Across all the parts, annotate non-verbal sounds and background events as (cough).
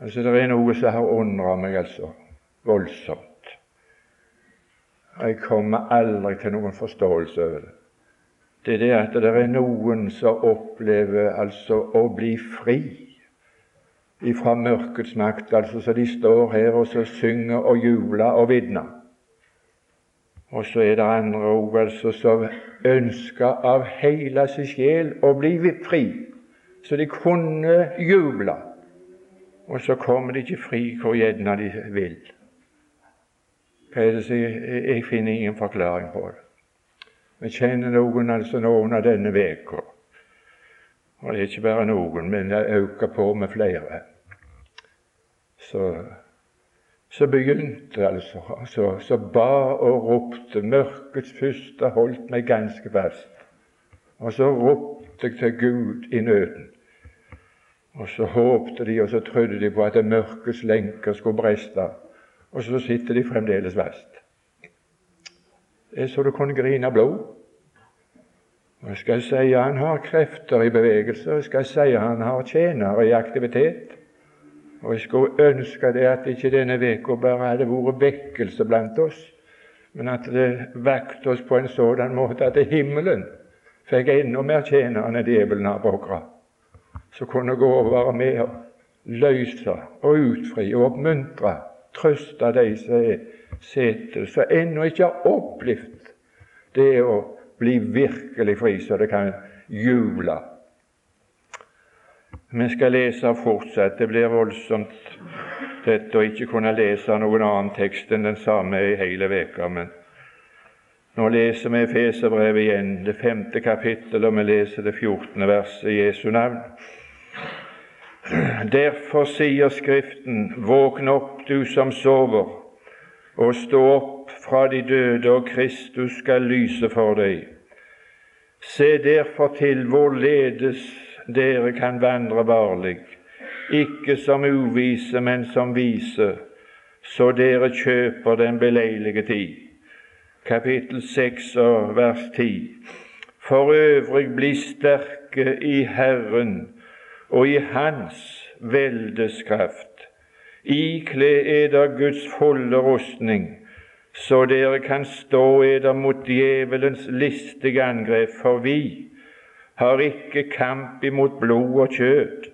Altså, Det er noe som har undra meg altså voldsomt. Jeg kommer aldri til noen forståelse over det. Det er det at det er noen som opplever altså å bli fri ifra mørkets makt, altså så de står her og så synger og jubler og vitner. Og så er det andre òg altså, som ønsker av hele sin sjel å bli fri, så de kunne juble. Og så kommer de ikke fri hvor gjerne de vil. Hva er det som jeg, finner ingen forklaring på det. Vi kjenner noen altså noen av denne uka. Og det er ikke bare noen, men det øker på med flere. Så så begynte altså, så, så ba og ropte. Mørkets første holdt meg ganske fast. Og så ropte jeg til Gud i nøden. Og så håpte de, og så trodde de på at det mørkets lenker skulle breste. Og så sitter de fremdeles verst. Det er så du kunne grine blod. Og jeg skal si han har krefter i bevegelse, og jeg skal si han har tjenere i aktivitet. Og jeg skulle ønske det at ikke denne uka bare hadde vært vekkelse blant oss, men at det vakte oss på en sådan måte at himmelen fikk enda mer tjenere enn djevelen har påkra, som kunne gå og være med og løse og utfri og oppmuntre, trøste de som er setet, som ennå ikke har opplevd det å bli virkelig fri, så det kan jule. vi skal lese fortsatt. Det blir voldsomt dette å ikke kunne lese noen annen tekst enn den samme i hele veka, men nå leser vi Feserbrevet igjen, det femte kapittel, og vi leser det fjortende verset i Jesu navn. Derfor sier Skriften, våkn opp, du som sover, og stå opp fra de døde, og Kristus skal lyse for deg. Se derfor til hvorledes dere kan vandre varlig, ikke som uvise, men som vise, så dere kjøper den beleilige tid. Kapittel 6 og vers 10. For øvrig bli sterke i Herren og i Hans veldes kraft. Ikle eder Guds fulle rustning, så dere kan stå eder mot djevelens listige angrep, for vi har ikke kamp imot blod og kjøtt,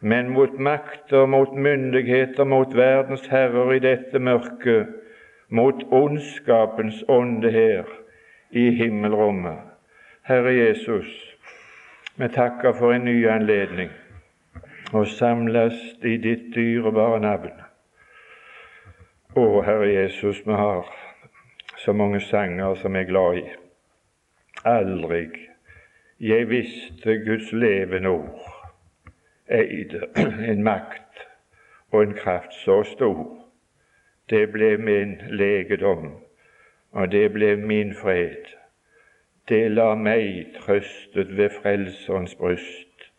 men mot makter, mot myndigheter, mot verdens herrer i dette mørket, mot ondskapens ånde her i himmelrommet. Herre Jesus, vi takker for en ny anledning å samles i ditt dyrebare navn. Å, Herre Jesus, vi har så mange sanger som jeg er glad i. Aldri jeg visste Guds levende ord eide en makt og en kraft så stor. Det ble min legedom, og det ble min fred. Det la meg trøstet ved Frelserens bryst.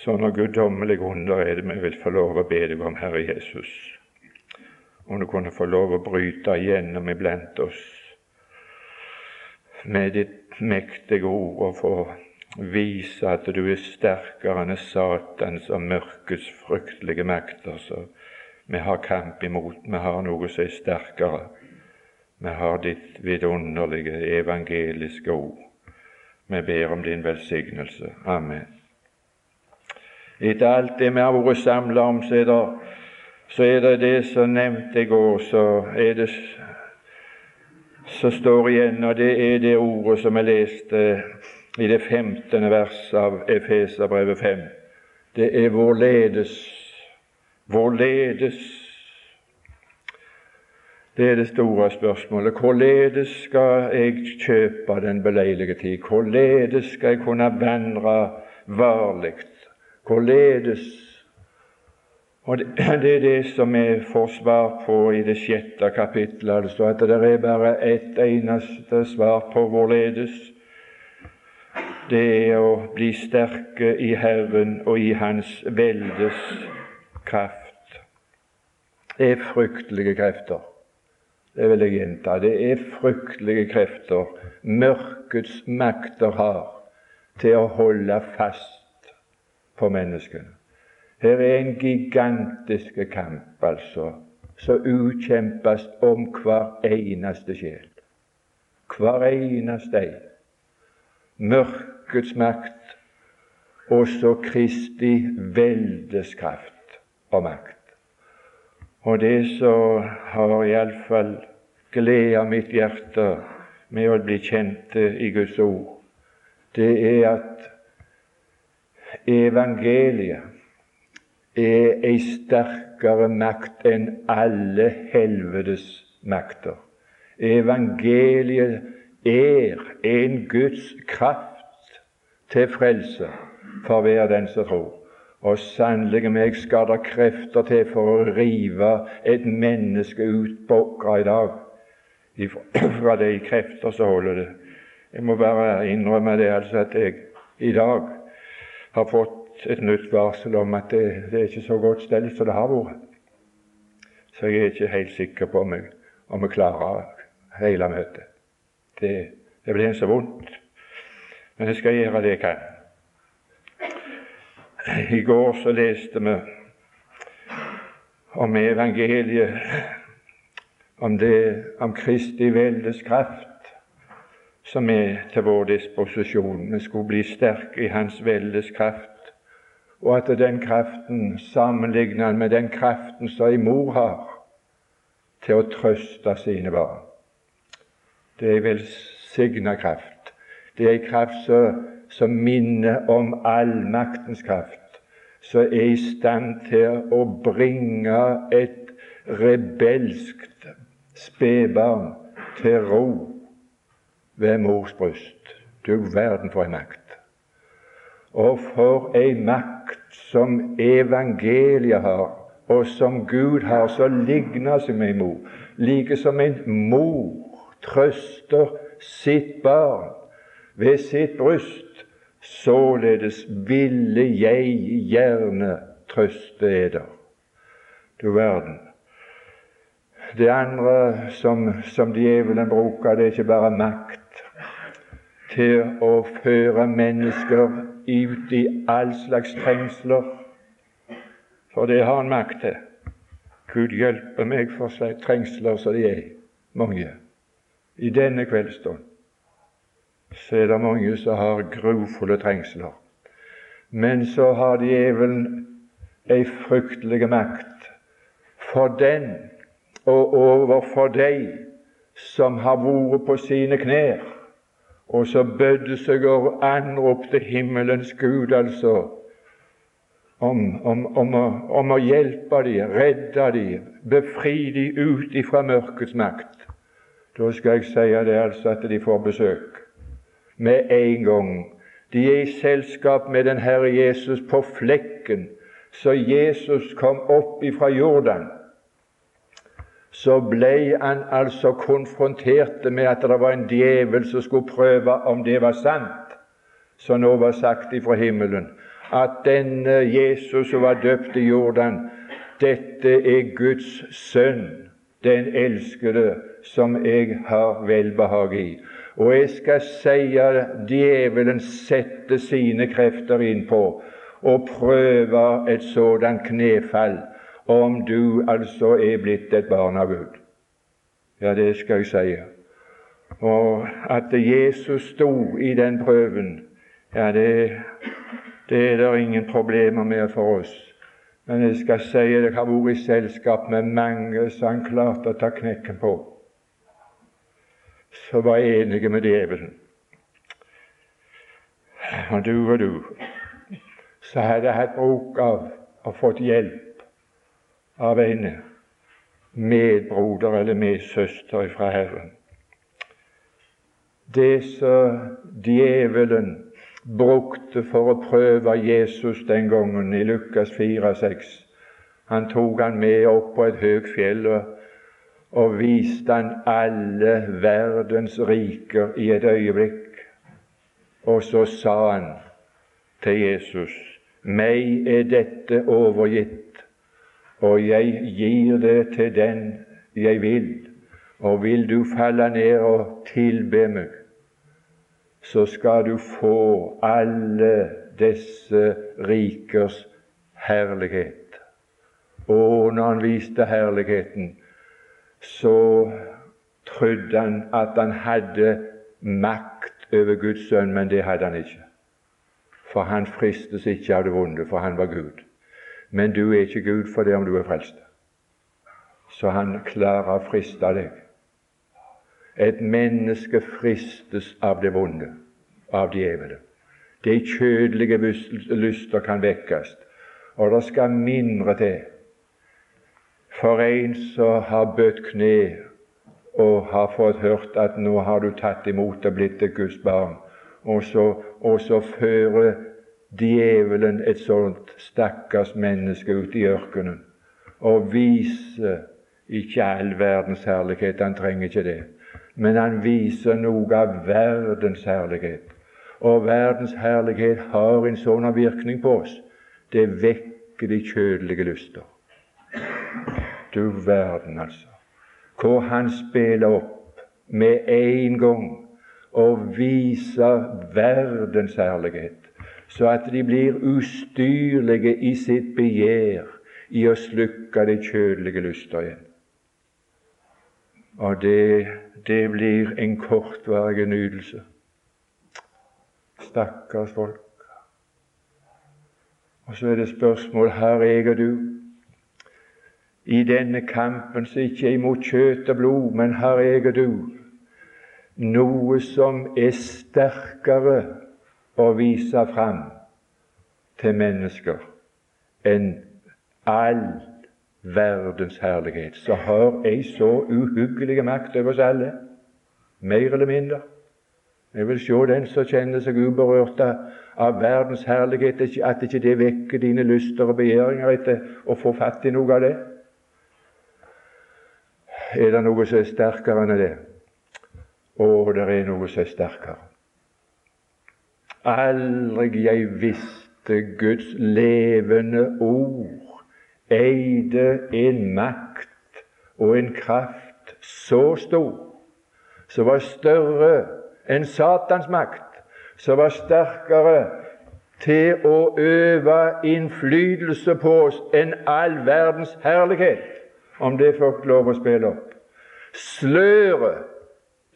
Sånne guddommelige under er det vi vil få lov å be deg om, Herre Jesus. Om du kunne få lov å bryte igjennom iblant oss med ditt mektige ord og få vise at du er sterkere enn Satans og mørkets fryktelige makter. Så vi har kamp imot. Vi har noe som er sterkere. Vi har ditt vidunderlige evangeliske ord. Vi ber om din velsignelse. Amen. Etter alt det vi har vært samla om, så er, det, så er det det som nevnte i går, så er det som står igjen, og det er det ordet som jeg leste i det femtende verset av Efeserbrevet 5. Det er vårledes, Hvorledes. Det er det store spørsmålet. Hvorledes skal jeg kjøpe den beleilige tid? Hvorledes skal jeg kunne vandre varlig? Hvorledes og (clears throat) det, er det som vi får svar på i det sjette kapittelet, altså at det er bare ett eneste svar på hvorledes. Det er å bli sterke i Herren og i Hans veldes kraft. Det er fryktelige krefter. Det vil jeg gjenta. Det er fryktelige krefter mørkets makter har til å holde fast på menneskene. Her er en gigantisk kamp, altså, som utkjempes om hver eneste sjel. Hver eneste ei. Mørkets makt, og så Kristi veldeskraft og makt. Og det som har iallfall gleda mitt hjerte med å bli kjent i Guds ord, det er at evangeliet er ei sterkere makt enn alle helvetes makter. Evangeliet er en Guds kraft til frelse for hver den som tror. Og sannelig meg skal det krefter til for å rive et menneske ut bokra i dag. (clears throat) Fra de krefter som holder det. Jeg må bare innrømme det altså at jeg i dag har fått et nytt varsel om at det, det er ikke så godt stell som det har vært. Så jeg er ikke helt sikker på om jeg, om jeg klarer hele møtet. Det, det blir så vondt. Men jeg skal gjøre det jeg kan. I går så leste vi om evangeliet, om, det, om Kristi veldes kraft, som er til vår disposisjon. Vi skulle bli sterke i Hans veldes kraft, og at den kraften sammenligner med den kraften som ei mor har til å trøste sine barn. Det er velsigna kraft. Det er ei kraft som som minner om allmaktens kraft, som er i stand til å bringe et rebelskt spedbarn til ro ved mors bryst. Du verden for ei makt. Og for ei makt som evangeliet har, og som Gud har, så ligner seg med ei mor. Like som en mor trøster sitt barn ved sitt bryst, Således ville jeg gjerne trøste eder. Du verden. Det andre som, som djevelen bruker, det er ikke bare makt til å føre mennesker ut i all slags trengsler, for det har han makt til. Gud hjelpe meg for seg trengsler som de er, mange, i denne kveldsstund så er det mange som har grufulle trengsler. Men så har djevelen ei fryktelig makt for den og overfor de som har vært på sine knær, og så bødde seg og anropte himmelens Gud, altså, om, om, om, å, om å hjelpe dem, redde dem, befri dem ut ifra mørkets makt. Da skal jeg si det altså at de får besøk med en gang. De er i selskap med den Herre Jesus på flekken. Så Jesus kom opp ifra Jordan, så ble han altså konfrontert med at det var en djevel som skulle prøve om det var sant, som nå var sagt ifra himmelen, at denne Jesus som var døpt i Jordan, dette er Guds sønn, den elskede, som jeg har velbehag i. Og jeg skal seie djevelen setter sine krefter inn på å prøve et sådant knefall, om du altså er blitt et barn av Gud. Ja, det skal jeg seie. Og at Jesus sto i den prøven, ja, det, det er det ingen problemer med for oss. Men jeg skal si at jeg har vært i selskap med mange som han klarte å ta knekken på som var enige med djevelen. Og du og du så hadde jeg hatt bruk av og fått hjelp av en medbroder eller medsøster fra Herren. Det som djevelen brukte for å prøve Jesus den gangen i Lukas 4,6 Han tok han med opp på et høyt fjell og og viste han alle verdens riker i et øyeblikk. Og så sa han til Jesus, meg er dette overgitt, og jeg gir det til den jeg vil. Og vil du falle ned og tilbe meg, så skal du få alle disse rikers herlighet. Og når han viste herligheten, så trodde han at han hadde makt over Guds sønn, men det hadde han ikke. For han fristes ikke av det vonde, for han var Gud. Men du er ikke Gud for det om du er frelst. Så han klarer å friste deg. Et menneske fristes av det vonde, av djevelen. De kjødelige lyster kan vekkes, og det skal mindre til for en som har bøtt kne og har fått hørt at nå har du tatt imot og blitt et Guds barn, og så, og så fører djevelen et sånt stakkars menneske ut i ørkenen og viser ikke all verdens herlighet, han trenger ikke det, men han viser noe av verdens herlighet. Og verdens herlighet har en sånn virkning på oss. Det vekker de kjødelige lyster. Du verden, altså hvor han spiller opp med en gang og viser verdens herlighet, så at de blir ustyrlige i sitt begjær i å slukke de kjødelige lyster igjen. Og det, det blir en kortvarig nytelse. Stakkars folk. Og så er det spørsmål her jeg og du i denne kampen som ikke er imot kjøtt og blod, men har og du noe som er sterkere å vise fram til mennesker enn all verdens herlighet, så har ei så uhyggelig makt over oss alle, mer eller mindre. Jeg vil se den som kjenner seg uberørt av verdens herlighet, at ikke det vekker dine lyster og begjæringer etter å få fatt i noe av det er det noe som er sterkere enn det. Å, det er noe som er sterkere. Aldri jeg visste Guds levende ord eide en makt og en kraft så stor, som var større enn Satans makt, som var sterkere til å øve innflytelse på oss enn all verdens herlighet om det fikk lov å spille opp. Sløret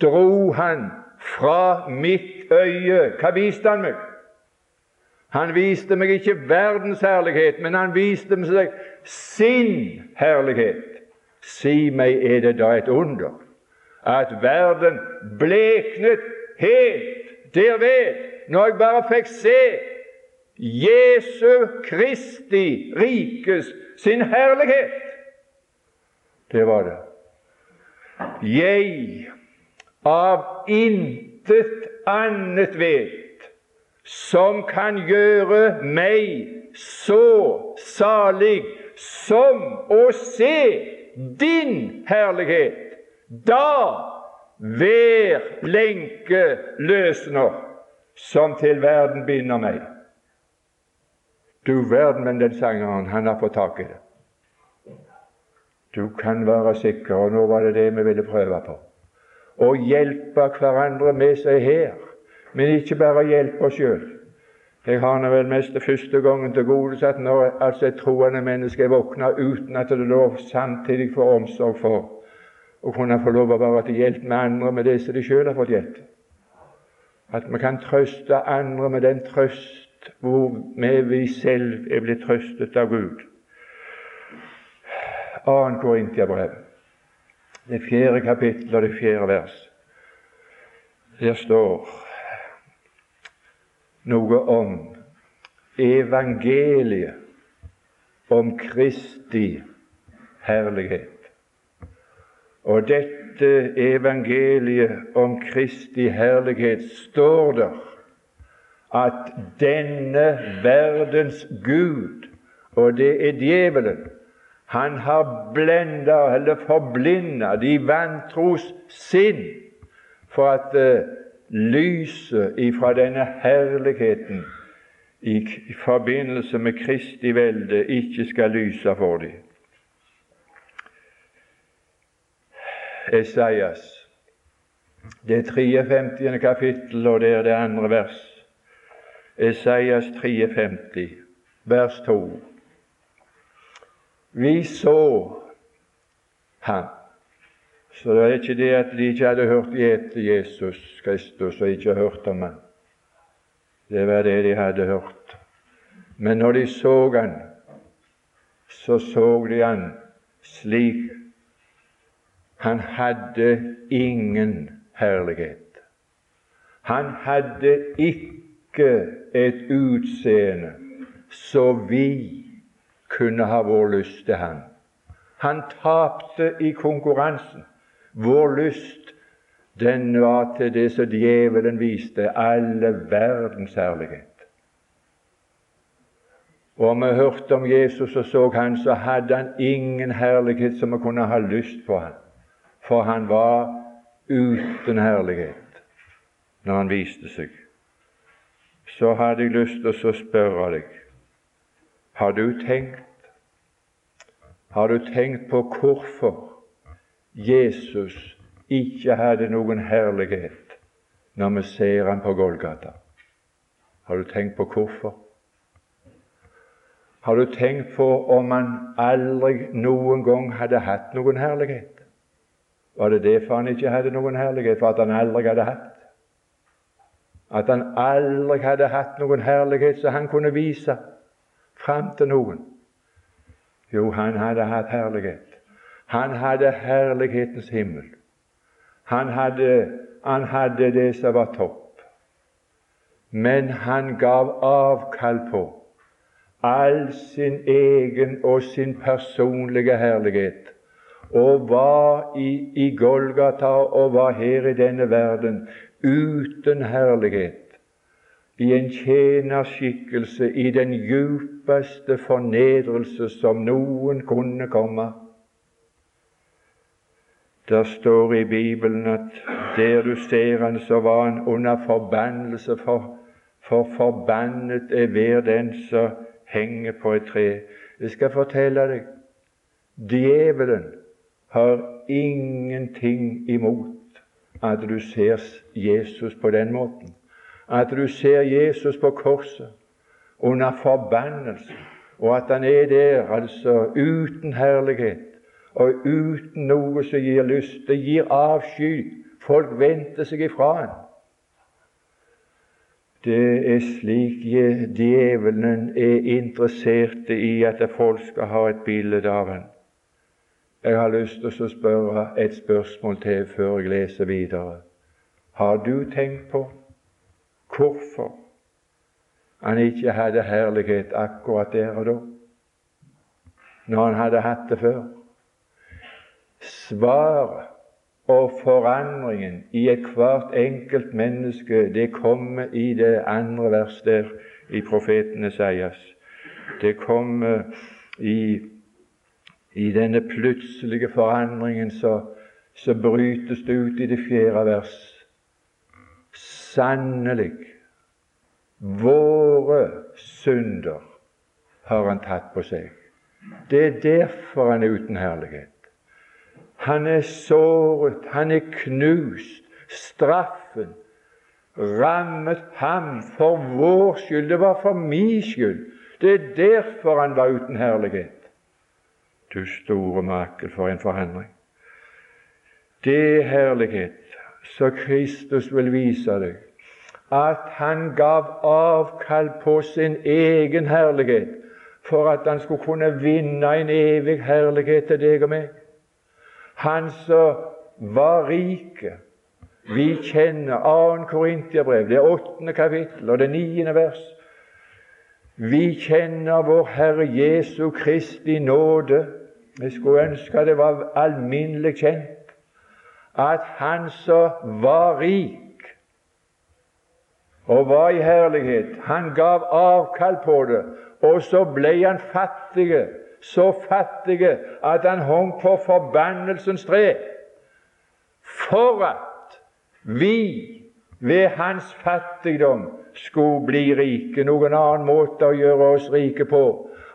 dro han fra mitt øye. Hva viste han meg? Han viste meg ikke verdens herlighet, men han viste meg sin herlighet. Si meg, er det da et under at verden bleknet helt derved når jeg bare fikk se Jesu Kristi rikes sin herlighet? Det var det. Jeg av intet annet vet som kan gjøre meg så salig som å se din herlighet. Da hver lenke løsner som til verden binder meg. Du verden, men den sangeren, han har fått tak i det. Du kan være sikker, og nå var det det vi ville prøve på. Å hjelpe hverandre med seg her, men ikke bare hjelpe oss sjøl. Jeg har nå vel mest første gangen til gode at når altså et troende menneske er våkna uten at det lov samtidig får omsorg for å kunne få lov å være til hjelp med andre med det som de sjøl har fått hjelp. At vi kan trøste andre med den trøst hvor vi selv er blitt trøstet av Gud. 2. Korintiabrev, det fjerde kapittel og det fjerde vers. Der står noe om evangeliet om Kristi herlighet. Og dette evangeliet om Kristi herlighet står der at denne verdens Gud, og det er djevelen, han har blenda eller forblinda de vantros sinn for at uh, lyset ifra denne herligheten i, i forbindelse med Kristi velde ikke skal lyse for dem. Esaias, det 53. kapittel, og det er det andre vers. Esaias 53, vers 2. Vi så ham. Så det er ikke det at de ikke hadde hørt etter Jesus Kristus og ikke hørt om ham. Det var det de hadde hørt. Men når de så han, så så de han slik han hadde ingen herlighet. Han hadde ikke et utseende så vi kunne ha vår lyst til ham. Han tapte i konkurransen. Vår lyst, den var til det som djevelen viste, alle verdens herlighet. Og om vi hørte om Jesus og så han, så hadde han ingen herlighet som vi kunne ha lyst på han. For han var uten herlighet når han viste seg. Så hadde jeg lyst til å spørre deg har du tenkt Har du tenkt på hvorfor Jesus ikke hadde noen herlighet når vi ser han på Golgata? Har du tenkt på hvorfor? Har du tenkt på om han aldri noen gang hadde hatt noen herlighet? Var det derfor han ikke hadde noen herlighet? For at han aldri hadde hatt? At han aldri hadde hatt noen herlighet som han kunne vise? Fram til noen? Jo, han hadde hatt herlighet. Han hadde herlighetens himmel. Han hadde, han hadde det som var topp. Men han gav avkall på all sin egen og sin personlige herlighet og var i, i Golgata og var her i denne verden uten herlighet i en tjenerskikkelse i den djupeste fornedrelse som noen kunne komme. Der står i Bibelen at der du ser han, så var han under forbannelse, for, for forbannet er hver den som henger på et tre. Jeg skal fortelle deg djevelen har ingenting imot at du ser Jesus på den måten at du ser Jesus på korset under forbannelse, og at han er der altså uten herlighet og uten noe som gir lyst. Det gir avsky. Folk venter seg ifra han. Det er slik djevelen er interessert i at folk skal ha et bilde av han. Jeg har lyst til å spørre et spørsmål til før jeg leser videre. Har du tenkt på hvorfor han ikke hadde herlighet akkurat der og da, når han hadde hatt det før. Svaret og forandringen i ethvert enkelt menneske, det kommer i det andre vers der i profetene sies. Det kommer i, i denne plutselige forandringen så brytes det ut i det fjerde vers Sannelig, våre synder har han tatt på seg. Det er derfor han er uten herlighet. Han er såret, han er knust. Straffen rammet ham for vår skyld. Det var for min skyld. Det er derfor han var uten herlighet. Du store makel for en forandring. Det er herlighet så Kristus vil vise deg at han gav avkall på sin egen herlighet for at han skulle kunne vinne en evig herlighet til deg og meg. Han som var rike. Vi kjenner 2. Korintiabrev, det åttende kapittel og det niende vers. Vi kjenner vår Herre Jesu Kristi nåde. Jeg skulle ønske det var alminnelig kjent at han som var rik og var i herlighet, han gav avkall på det, og så ble han fattig, så fattig at han hang på forbannelsens tre, for at vi ved hans fattigdom skulle bli rike. Noen annen måte å gjøre oss rike på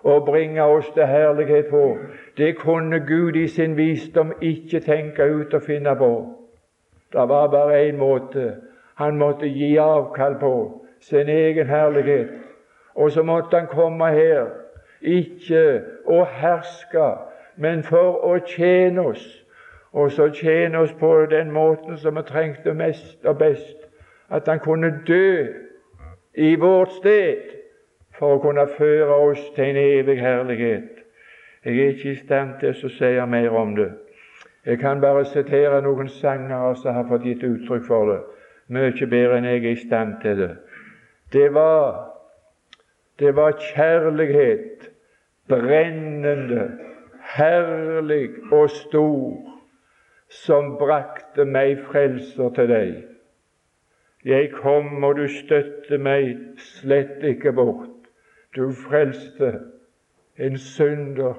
og bringe oss til herlighet på. Det kunne Gud i sin visdom ikke tenke ut og finne på. Det var bare én måte. Han måtte gi avkall på sin egen herlighet. Og så måtte han komme her ikke å herske, men for å tjene oss, og så tjene oss på den måten som vi trengte mest og best, at han kunne dø i vårt sted for å kunne føre oss til en evig herlighet. Jeg er ikke i stand til å si mer om det. Jeg kan bare sitere noen sangere som har fått gitt uttrykk for det, mye bedre enn jeg er i stand til det. Det var, det var kjærlighet, brennende, herlig og stor, som brakte meg frelser til deg. Jeg kom, og du støtte meg slett ikke bort. Du frelste en synder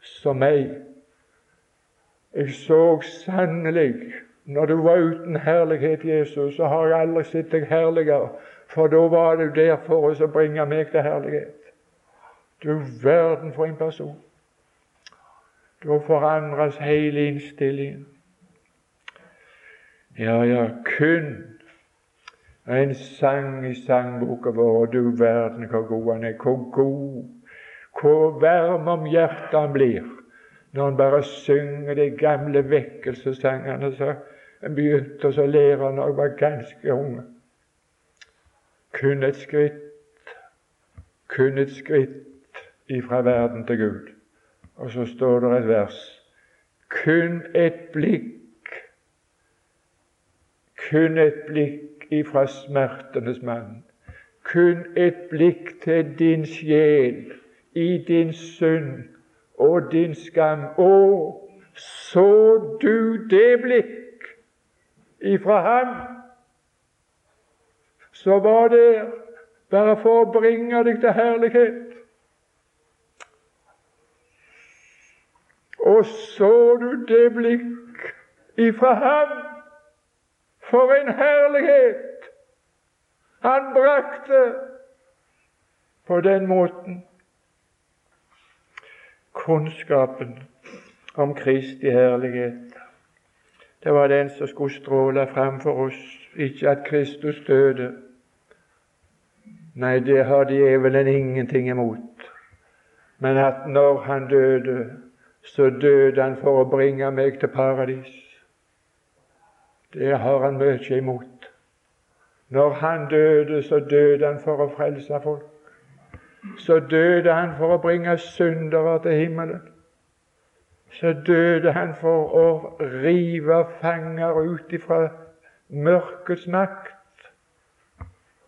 som meg. Jeg så sannelig når du var uten herlighet, Jesus, så har jeg aldri sett deg herligere, for da var du der for oss å bringe meg til herlighet. Du verden for en person. Da forandres hele innstillingen. Ja, ja, kun en sang i sangboka vår, du verden hvor god han er. Hvor god, hvor varm om hjertet han blir når han bare synger de gamle vekkelsessangene som en begynte å lære når jeg var ganske unge. Kun et skritt, kun et skritt ifra verden til Gud. Og så står det et vers. Kun et blikk, kun et blikk ifra smertenes mann. Kun et blikk til din sjel i din synd og din skam. Å, så du det blikk ifra ham så var det bare for å bringe deg til herlighet? Og så du det blikk ifra ham? For en herlighet han brakte på den måten. Kunnskapen om Kristi herlighet. Det var den som skulle stråle fram for oss, ikke at Kristus døde. Nei, det har djevelen ingenting imot. Men at når han døde, så døde han for å bringe meg til paradis. Det har han mye imot. Når han døde, så døde han for å frelse folk. Så døde han for å bringe syndere til himmelen. Så døde han for å rive fanger ut ifra mørkets makt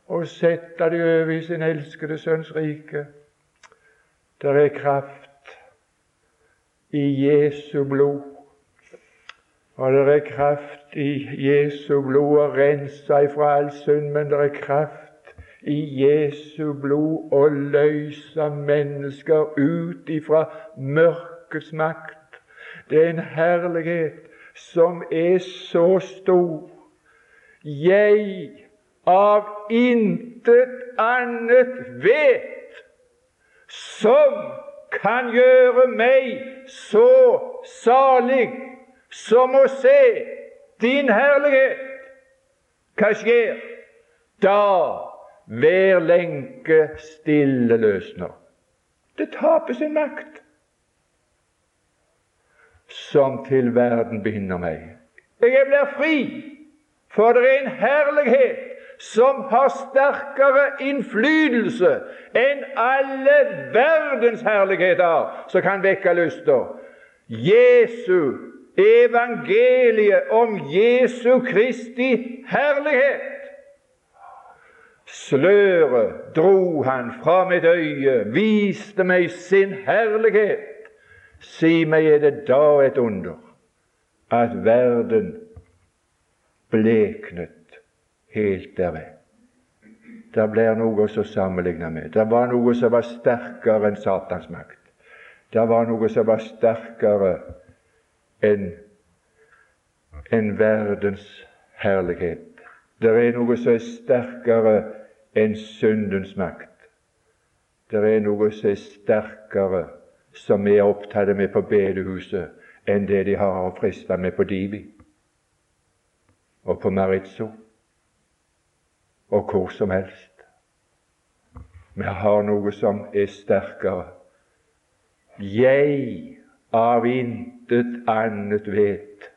og sette de over i sin elskede sønns rike. Det er kraft i Jesu blod. Og det er kraft i Jesu blod å rense ifra all synd, men det er kraft i Jesu blod å løse mennesker ut ifra mørkets makt. Det er en herlighet som er så stor. Jeg av intet annet vet som kan gjøre meg så salig som å se din herlighet. Hva skjer? Da hver lenke stille løsner. Det taper sin makt, som til verden binder meg. Jeg blir fri, for det er en herlighet som har sterkere innflytelse enn alle verdens herligheter som kan vekke lyster. Jesu evangeliet om Jesu Kristi herlighet. Sløret dro han fra mitt øye, viste meg sin herlighet. Si meg, er det da et under at verden bleknet helt derved. Det blir noe å sammenligne med. Det var noe som var sterkere enn Satans makt. Det var noe som var sterkere enn en verdens herlighet. Det er noe som er sterkere enn syndens makt. Det er noe som er sterkere, som vi er opptatt med på bedehuset, enn det de har å friste med på Divi og på Maritzo og hvor som helst. Vi har noe som er sterkere, jeg av intet annet vet,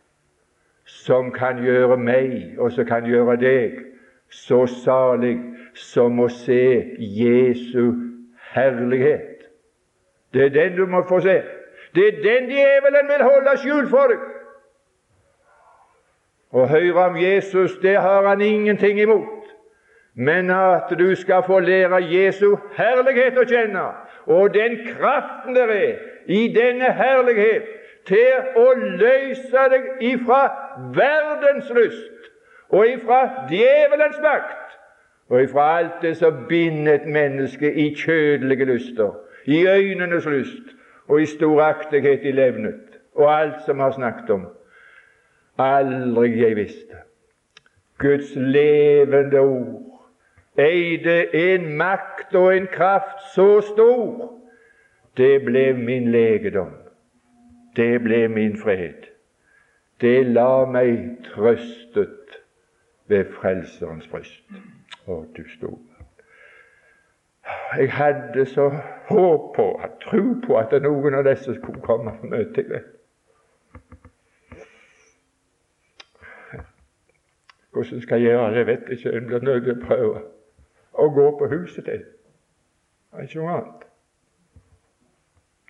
som kan gjøre meg, og som kan gjøre deg, så salig som å se Jesu herlighet. Det er den du må få se. Det er den djevelen vil holde skjult for deg. Å høre om Jesus, det har han ingenting imot. Men at du skal få lære Jesu herlighet å kjenne, og den kraften der er i denne herlighet til å løse deg ifra verdens lyst og ifra djevelens makt og ifra alt det som binder et menneske i kjødelige lyster, i øynenes lyst og i storaktighet i levnet og alt som har snakket om. Aldri jeg visste. Guds levende ord eide en makt og en kraft så stor. Det ble min legedom. Det ble min fred. Det la meg trøstet ved Frelserens bryst. Å, du store. Jeg hadde så håp på, tro på, at noen av disse skulle komme og møte meg. Hvordan skal jeg gjøre det, vet jeg ikke. Jeg blir nødt til å prøve å gå på huset til. Det er ikke noe annet.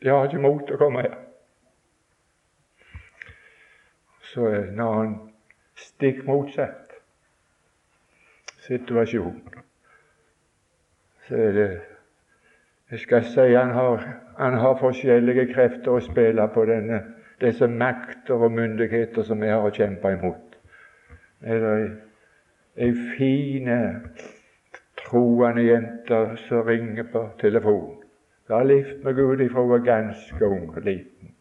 De har ikke mot til å komme her. Så er det en annen stikk motsatt situasjon. Jeg skal si han har, han har forskjellige krefter å spille på, denne, disse makter og myndigheter som vi har å kjempe imot. Det er ei fin troende jente som ringer på telefon. Hun har levd med Gud ifra hun var ganske ung og liten.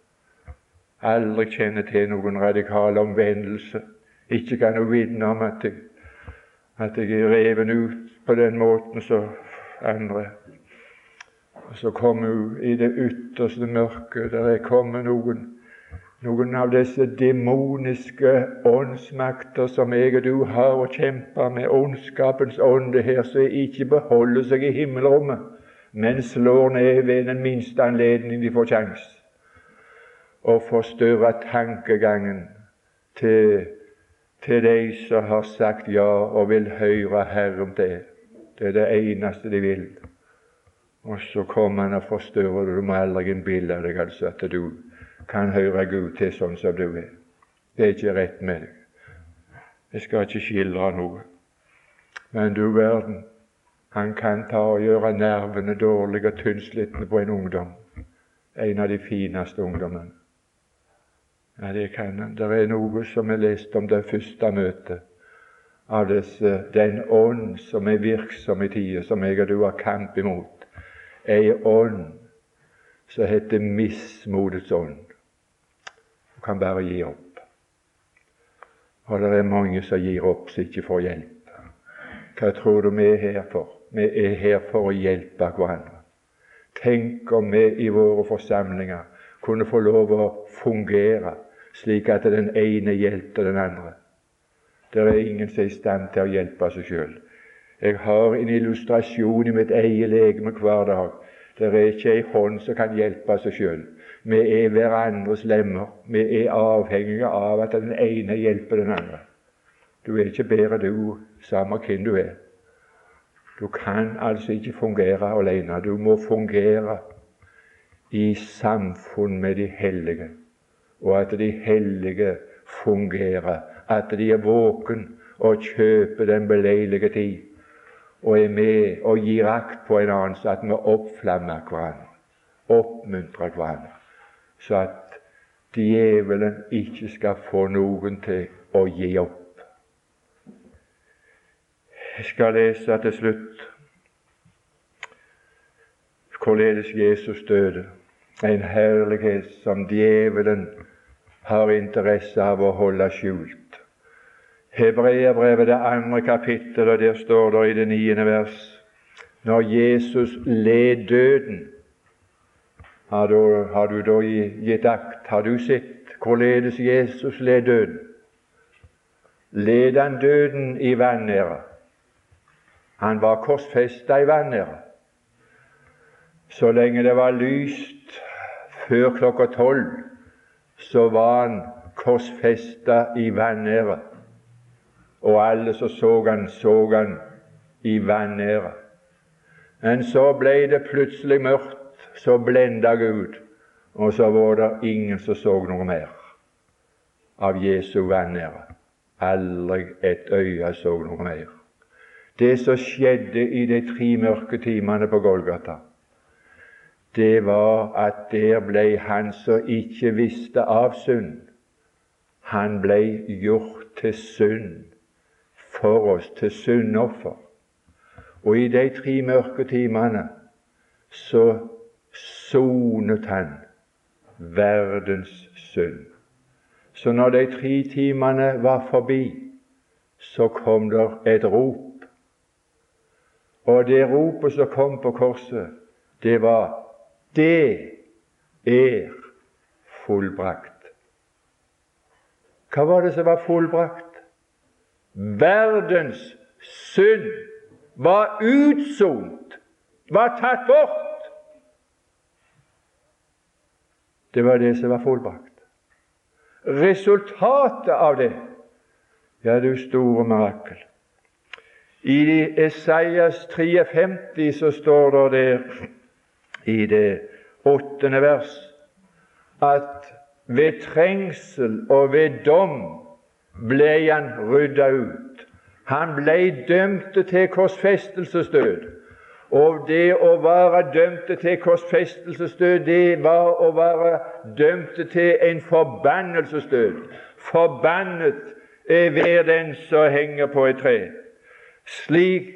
Aldri kjenner til noen radikal omvendelse. Ikke kan hun vitne om at jeg, at jeg er reven ut på den måten som andre. Og Så kommer hun i det ytterste mørket. Der er kommet noen noen av disse demoniske åndsmakter som jeg og du har å kjempe med, ondskapens ånde her, som ikke beholder seg i himmelrommet, men slår ned ved den minste anledning de får kjangs, og forstyrrer tankegangen til, til de som har sagt ja og vil høre Herren til. Det er det eneste de vil. Og så kommer han og forstyrrer det. Du må aldri innbille deg altså at du kan høre Gud til sånn som du er. Det er ikke rett med deg. Jeg skal ikke skildre noe. Men du verden, han kan ta og gjøre nervene dårlige og tynnslitne på en ungdom. En av de fineste ungdommene. Ja, det kan han. Det er noe som er lest om det første møtet av disse, den ånd som er virksom i tida, som jeg og du har kamp imot. Ei ånd som heter mismodets ånd Du kan bare gi opp. Og det er mange som gir opp som ikke får hjelp. Hva tror du vi er her for? Vi er her for å hjelpe hverandre. Tenk om vi i våre forsamlinger kunne få lov å fungere slik at den ene hjelper den andre. Det er ingen som er i stand til å hjelpe seg sjøl. Jeg har en illustrasjon i mitt eget legeme hver dag. Det er ikke ei hånd som kan hjelpe seg sjøl. Vi er hverandres lemmer. Vi er avhengige av at den ene hjelper den andre. Du er ikke bedre, du, samme hvem du er. Du kan altså ikke fungere alene. Du må fungere i samfunn med de hellige, og at de hellige fungerer. At de er våken og kjøper den beleilige tid og er med og gir akt på en annen, så at vi oppflammer hverandre, oppmuntrer hverandre så at djevelen ikke skal få noen til å gi opp. Jeg skal lese til slutt hvorledes Jesus døde. En herlighet som djevelen har interesse av å holde skjult. Hebreerbrevet, det andre kapittel, og der står det i det niende vers Når Jesus led døden har du, har du da gitt akt? Har du sett hvorledes Jesus led døden? Led han døden i vanære? Han var korsfesta i vanære. Så lenge det var lyst før klokka tolv så var han korsfesta i vanære. Og alle som så han, så han i vanære. Men så ble det plutselig mørkt, så blenda Gud, og så var det ingen som så noe mer av Jesu vanære. Aldri et øye så noe mer. Det som skjedde i de tre mørke timene på Golgata, det var at der ble han som ikke visste av synd, han ble gjort til synd for oss, til syndoffer. Og i de tre mørke timene så sonet han verdens synd. Så når de tre timene var forbi, så kom der et rop. Og det ropet som kom på korset, det var 'Det er fullbrakt'. Hva var det som var fullbrakt? Verdens synd var utsont, var tatt bort. Det var det som var fullbrakt. Resultatet av det Ja, du store mirakel. I Esaias 53 så står det der i det åttende vers at ved trengsel og ved dom ble han rydda ut. Han ble dømt til korsfestelsesdød. Og det å være dømt til korsfestelsesdød, det var å være dømt til en forbannelsesdød. Forbannet er hver den som henger på et tre. Slik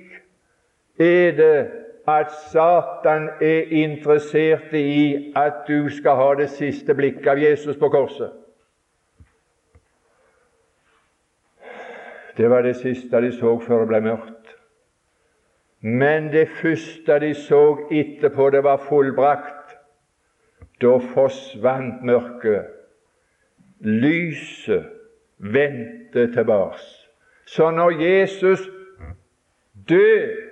er det at Satan er interessert i at du skal ha det siste blikket av Jesus på korset. Det var det siste de så før det ble mørkt. Men det første de så etterpå det var fullbrakt, da forsvant mørket. Lyset vendte tilbake. Så når Jesus døde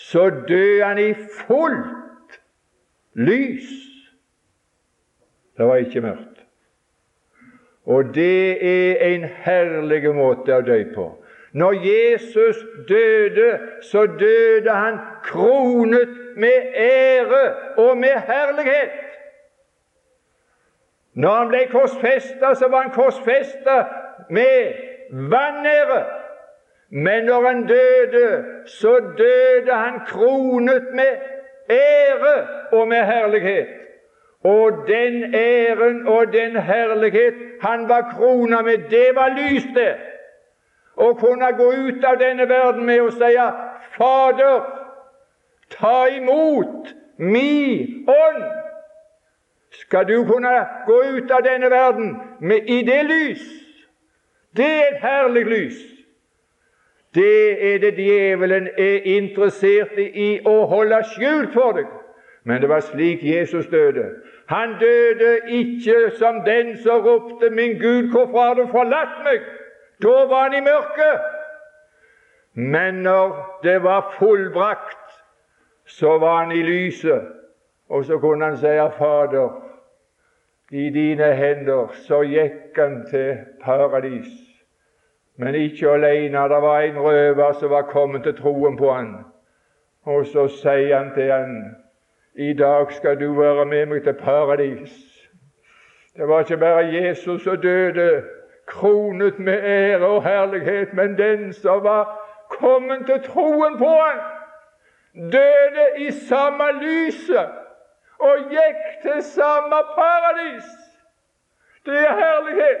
så døde han i fullt lys. Det var ikke mørkt. Og det er en herlig måte å dø på. Når Jesus døde, så døde han kronet med ære og med herlighet. Når han ble korsfesta, så var han korsfesta med vanære. Men når han døde, så døde han kronet med ære og med herlighet. Og den æren og den herlighet han var krona med, det var lys, det. Å kunne gå ut av denne verden med å si Fader, ta imot mi ånd. Skal du kunne gå ut av denne verden med, i det lys? Det er et herlig lys. Det er det djevelen er interessert i å holde skjult for deg. Men det var slik Jesus døde. Han døde ikke som den som ropte 'Min Gud, hvorfor har du forlatt meg?' Da var han i mørket. Men når det var fullbrakt, så var han i lyset. Og så kunne han si, 'Fader, i dine hender så gikk han til paradis.' Men ikke alene. Det var en røver som var kommet til troen på han. Og så sier han til han, i dag skal du være med meg til paradis. Det var ikke bare Jesus som døde, kronet med ære og herlighet, men den som var kommet til troen på ham, døde i samme lyset og gikk til samme paradis. Det er herlighet.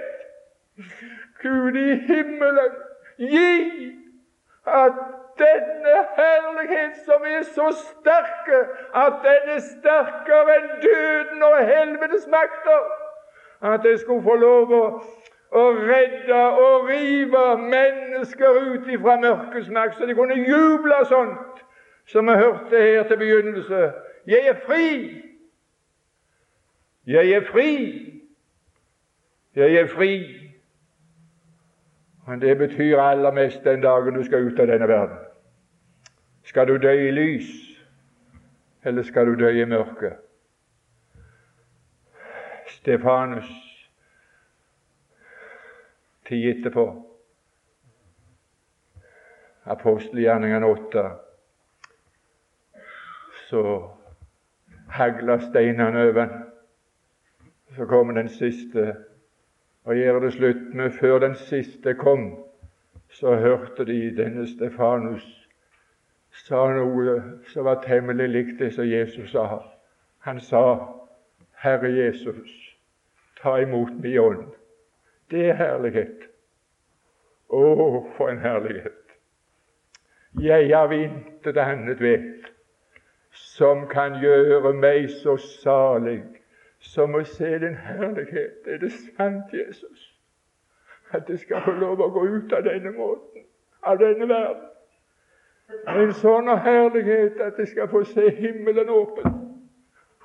Gud i himmelen, gi at denne herlighet som er så sterke, at den er sterkere enn døden og helvetes makter, at jeg skulle få lov å, å redde og rive mennesker ut fra mørkets makt, så de kunne juble sånt som vi hørte her til begynnelse. Jeg er fri! Jeg er fri! Jeg er fri! Men det betyr aller mest den dagen du skal ut av denne verden. Skal du dø i lys, eller skal du dø i mørke? Stefanus tid etterpå, apostelgjerningen åtte, så hagla steinene over. Så kommer den siste og gjør det slutt med før den siste kom, så hørte de denne Stefanus sa noe som var temmelig likt det som Jesus sa. Han sa, 'Herre Jesus, ta imot min ånd'. Det er herlighet. Å, for en herlighet! Jeg har intet annet vet som kan gjøre meg så salig som å se din herlighet. Er det sant, Jesus, at det skal få lov å gå ut av denne måten, av denne verden? En sånn herlighet at jeg skal få se himmelen åpen.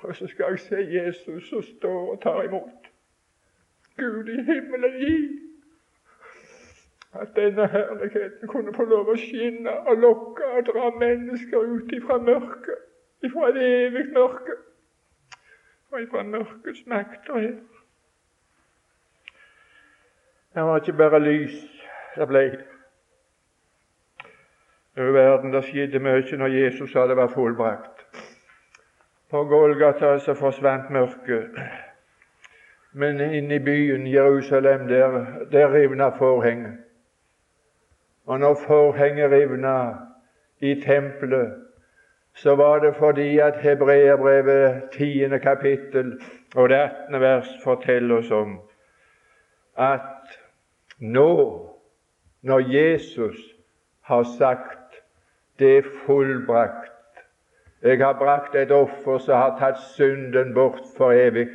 Og så skal jeg se Jesus som står og tar imot. Gud i himmelen gi at denne herligheten kunne få lov å skinne og lokke og dra mennesker ut ifra mørket, ifra et evig mørke og ifra mørkets makter her. Det var ikke bare lys det ble. Over verden det skjedde mye når Jesus det var fullbrakt. På Golgata så forsvant mørket. Men inne i byen Jerusalem, der, der rivna forhenget. Og når forhenget rivna i tempelet, så var det fordi at Hebreerbrevet 10. kapittel og det 18. vers forteller oss om at nå, når Jesus har sagt 'det er fullbrakt', jeg har brakt et offer som har tatt synden bort for evig,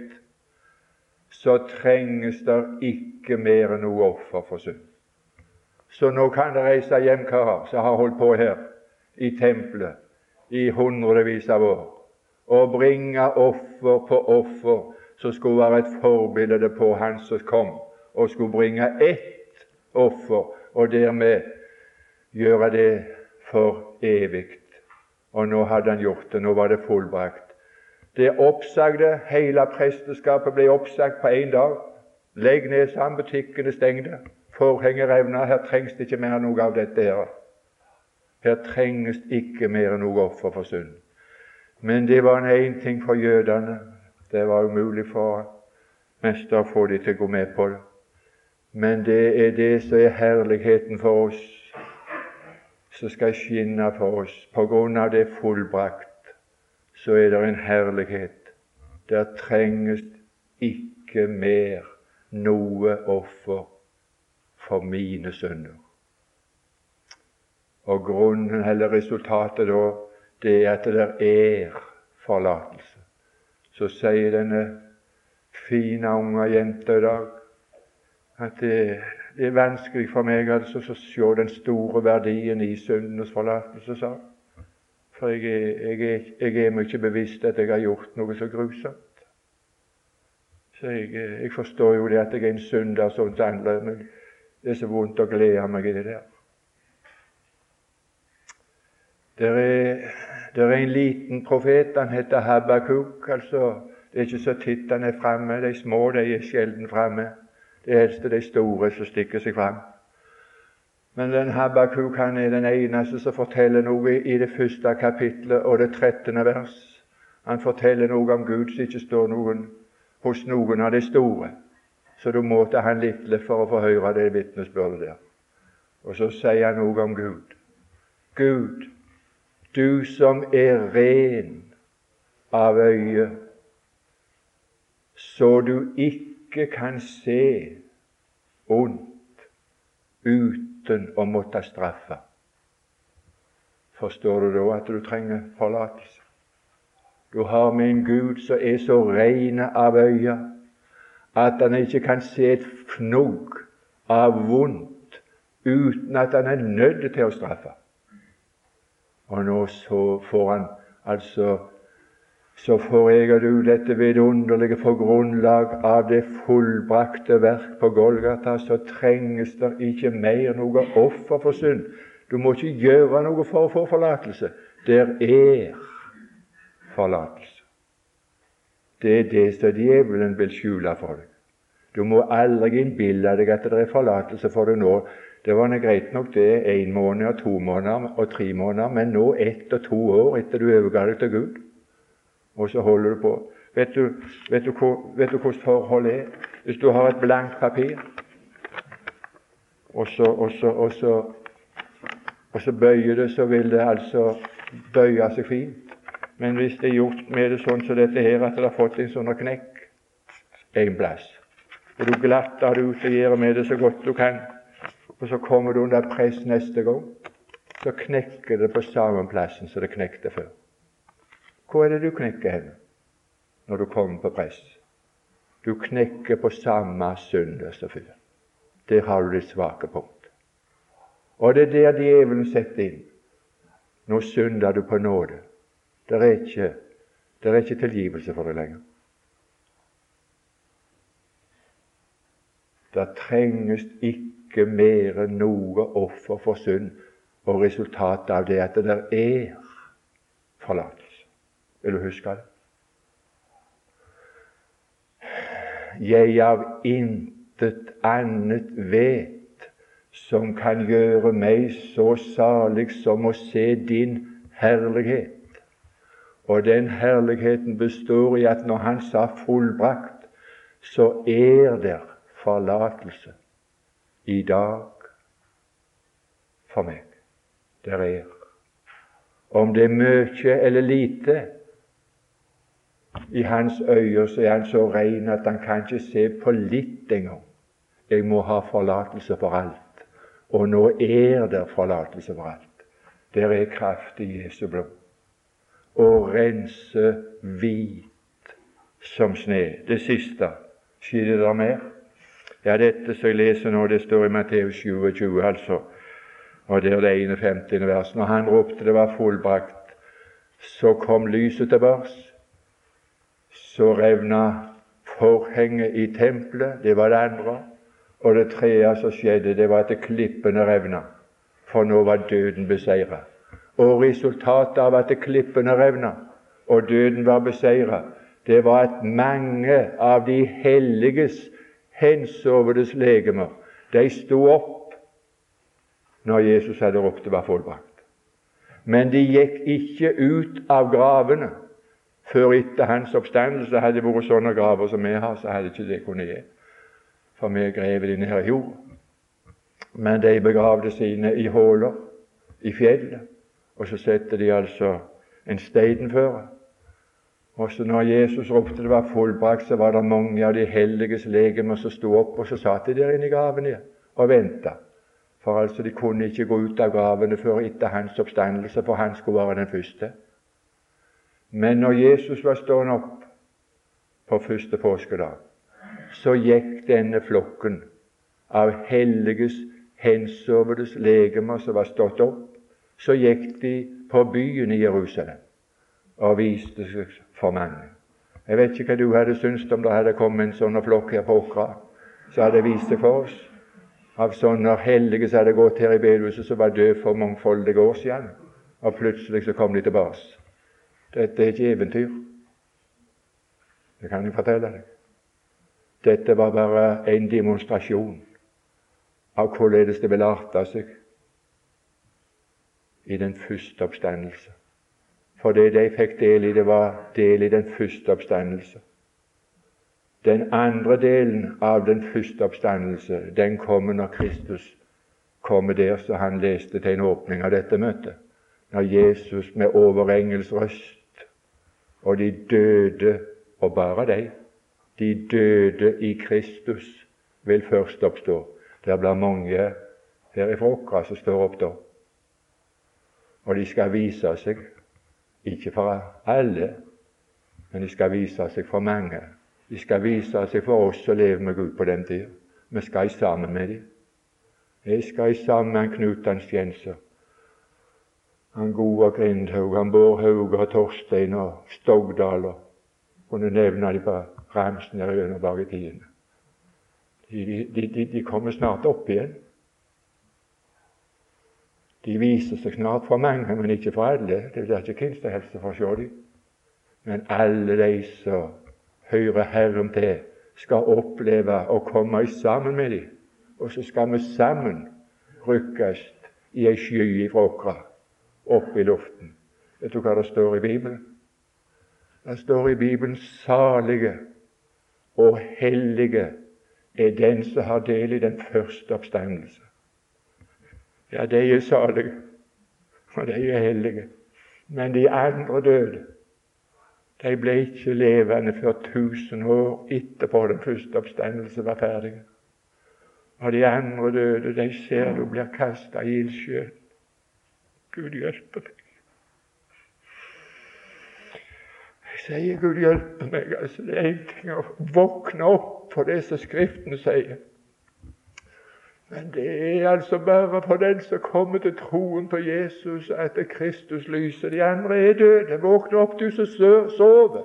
så trenges det ikke mer noe offer for synd. Så nå kan det reise hjem karer som har holdt på her i tempelet i hundrevis av år og bringe offer på offer som skulle være et forbilde på Han som kom, og skulle bringe ett offer, og dermed gjøre det for evig. Og nå hadde han gjort det. Nå var det fullbrakt. Det oppsagde, hele presteskapet ble oppsagt på én dag. Legg ned sammen, butikkene stengte, forhenget revna. Her trengs det ikke mer noe av dette. her. Her trenges ikke mer noe offer for synd. Men det var én ting for jødene. Det var umulig for mester å få dem til å gå med på det. Men det er det som er herligheten for oss, som skal skinne for oss. På grunn av det fullbrakt, så er det en herlighet. Der trenges ikke mer noe offer for mine synder. Og grunnen, eller resultatet da, det er at det er forlatelse. Så sier denne fine, unge jenta i dag at det, det er vanskelig for meg altså, å se den store verdien i syndenes forlatelse, sa For jeg er, jeg, er, jeg er ikke bevisst at jeg har gjort noe så grusomt. Så jeg, jeg forstår jo det at jeg er en synder sånn som andre, men det er så vondt å glede meg i det der. Det er, der er en liten profet, han heter Habakuk. altså Det er ikke så titt han er framme. De små de er sjelden framme. Det er helst de store som stikker seg fram. Men den Habakuk han er den eneste som forteller noe i det første kapitlet og det trettende vers. Han forteller noe om Gud som ikke står noen, hos noen av de store. Så du må til han lille for å få høre det vitnesbyrdet der. Og så sier han noe om Gud. Gud du som er ren av øye, så du ikke kan se ondt uten å måtte straffe. Forstår du da at du trenger forlatelse? Du har med en Gud som er så ren av øye at han ikke kan se et fnugg av vondt uten at han er nødt til å straffe. Og nå så får han altså så foreger du dette vidunderlige på grunnlag av det fullbrakte verk på Golgata, så trenges det ikke mer noe offer for synd. Du må ikke gjøre noe for å få forlatelse. Der er forlatelse. det er det som djevelen vil skjule for deg. Du må aldri innbille deg at det er forlatelse for deg nå. Det var greit nok det én måned og to måneder og tre måneder, men nå ett og to år etter du overga deg til Gud, og så holder du på. Vet du, vet du, vet du hvordan forholdet er? Hvis du har et blankt papir, og så, og så, og så, og så bøyer det, så vil det altså bøye seg fint. Men hvis det er gjort med det sånn som dette her, at det har fått en sånn knekk en plass, og du glatter det ut og gjør med det så godt du kan, og så kommer du under press neste gang, så knekker det på samme plassen som det knekte før. Hvor er det du knekker når du kommer på press? Du knekker på samme synder som. Der har du ditt svake punkt. Og det er der djevelen setter inn. Nå synder du på nåde. Det er ikke, det er ikke tilgivelse for deg lenger. Det trenges ikke mer enn noe offer for synd, og resultatet av det at det er forlatelse. Vil du huske det? Jeg av intet annet vet som kan gjøre meg så salig som å se din herlighet. Og den herligheten består i at når han sa 'fullbrakt', så er der forlatelse i dag for meg. Der er. Om det er mye eller lite, i hans øyne så er han så ren at han kan ikke se på litt engang. Jeg må ha forlatelse for alt. Og nå er det forlatelse for alt. Der er kraft i Jesu blod. Å rense hvit som sne. Det siste. Skjer det der mer? Ja, dette som jeg leser nå, det står i Matteus 27, altså. Og det er det 51. vers. Når han ropte det var fullbrakt, så kom lyset tilbake så revna forhenget i tempelet. Det var det andre. Og det tredje som skjedde, det var at klippene revna. For nå var døden beseira. Og resultatet av at klippene revna og døden var beseira, det var at mange av de helliges hensovedes legemer, de sto opp når Jesus hadde ropt det var fullbrakt. Men de gikk ikke ut av gravene før etter hans oppstandelse hadde det vært sånne graver som vi har, så hadde ikke det kunnet gi. For vi grev de ned i jord. Men de begravde sine i huller i fjellet, og så setter de altså en stein før. Og så når Jesus ropte det var fullbrakt, så var det mange av de helliges legemer som sto opp, og så satt de der inne i gravene og venta. For altså, de kunne ikke gå ut av gravene før etter hans oppstandelse, for han skulle være den første. Men når Jesus var stående opp på første påskedag, så gikk denne flokken av helliges, hensovedes legemer som var stått opp, så gikk de på byen i Jerusalem og viste seg for mange. Jeg vet ikke hva du hadde syntes om det hadde kommet en sånn flokk her på Åkra som hadde vist seg for oss, av sånne hellige som hadde gått her i bedehuset som var død for mangfoldige år siden, og plutselig så kom de tilbake. Dette er ikke eventyr. Det kan jeg fortelle deg. Dette var bare en demonstrasjon av hvorledes det vil arte seg i den første oppstandelse. For det de fikk del i, det var del i den første oppstandelse. Den andre delen av den første oppstandelse, den kommer når Kristus kommer der så han leste til en åpning av dette møtet. Når Jesus med overengels røst og de døde, og bare de, de døde i Kristus, vil først oppstå. Det blir mange her i Åkra som står opp da. Og de skal vise seg, ikke for alle, men de skal vise seg for mange. De skal vise seg for oss som lever med Gud på den tida. Vi skal sammen med dem. Jeg skal sammen med Knut Ansjenser han gode Grindhaug, han Bård og Torstein og Stogdal og kunne nevne de på ramsen der bak i tidene. De, de, de, de, kommer snart opp igjen. De viser seg snart for mange, men ikke for alle. Det blir ikke som helst får se dem. Men alle de som hører Herren til, skal oppleve å komme sammen med dem. Og så skal vi sammen rykkes i ei sky ifra okra opp i luften. Vet du hva det står i Bibelen? Det står i Bibelen 'salige og hellige er den som har del i den første oppstandelse'. Ja, de er salige, og de er hellige. Men de andre døde. De ble ikke levende før tusen år etterpå den første oppstandelse var ferdig. Og de andre døde, de ser du blir kasta i ildsjøen. Gud hjelpe meg. Jeg sier Gud hjelpe meg. altså Det er en ting å våkne opp for det som Skriften sier. Men det er altså bare for den som kommer til troen på Jesus, etter Kristus lyset. De andre er døde. Våkne opp, du som sover.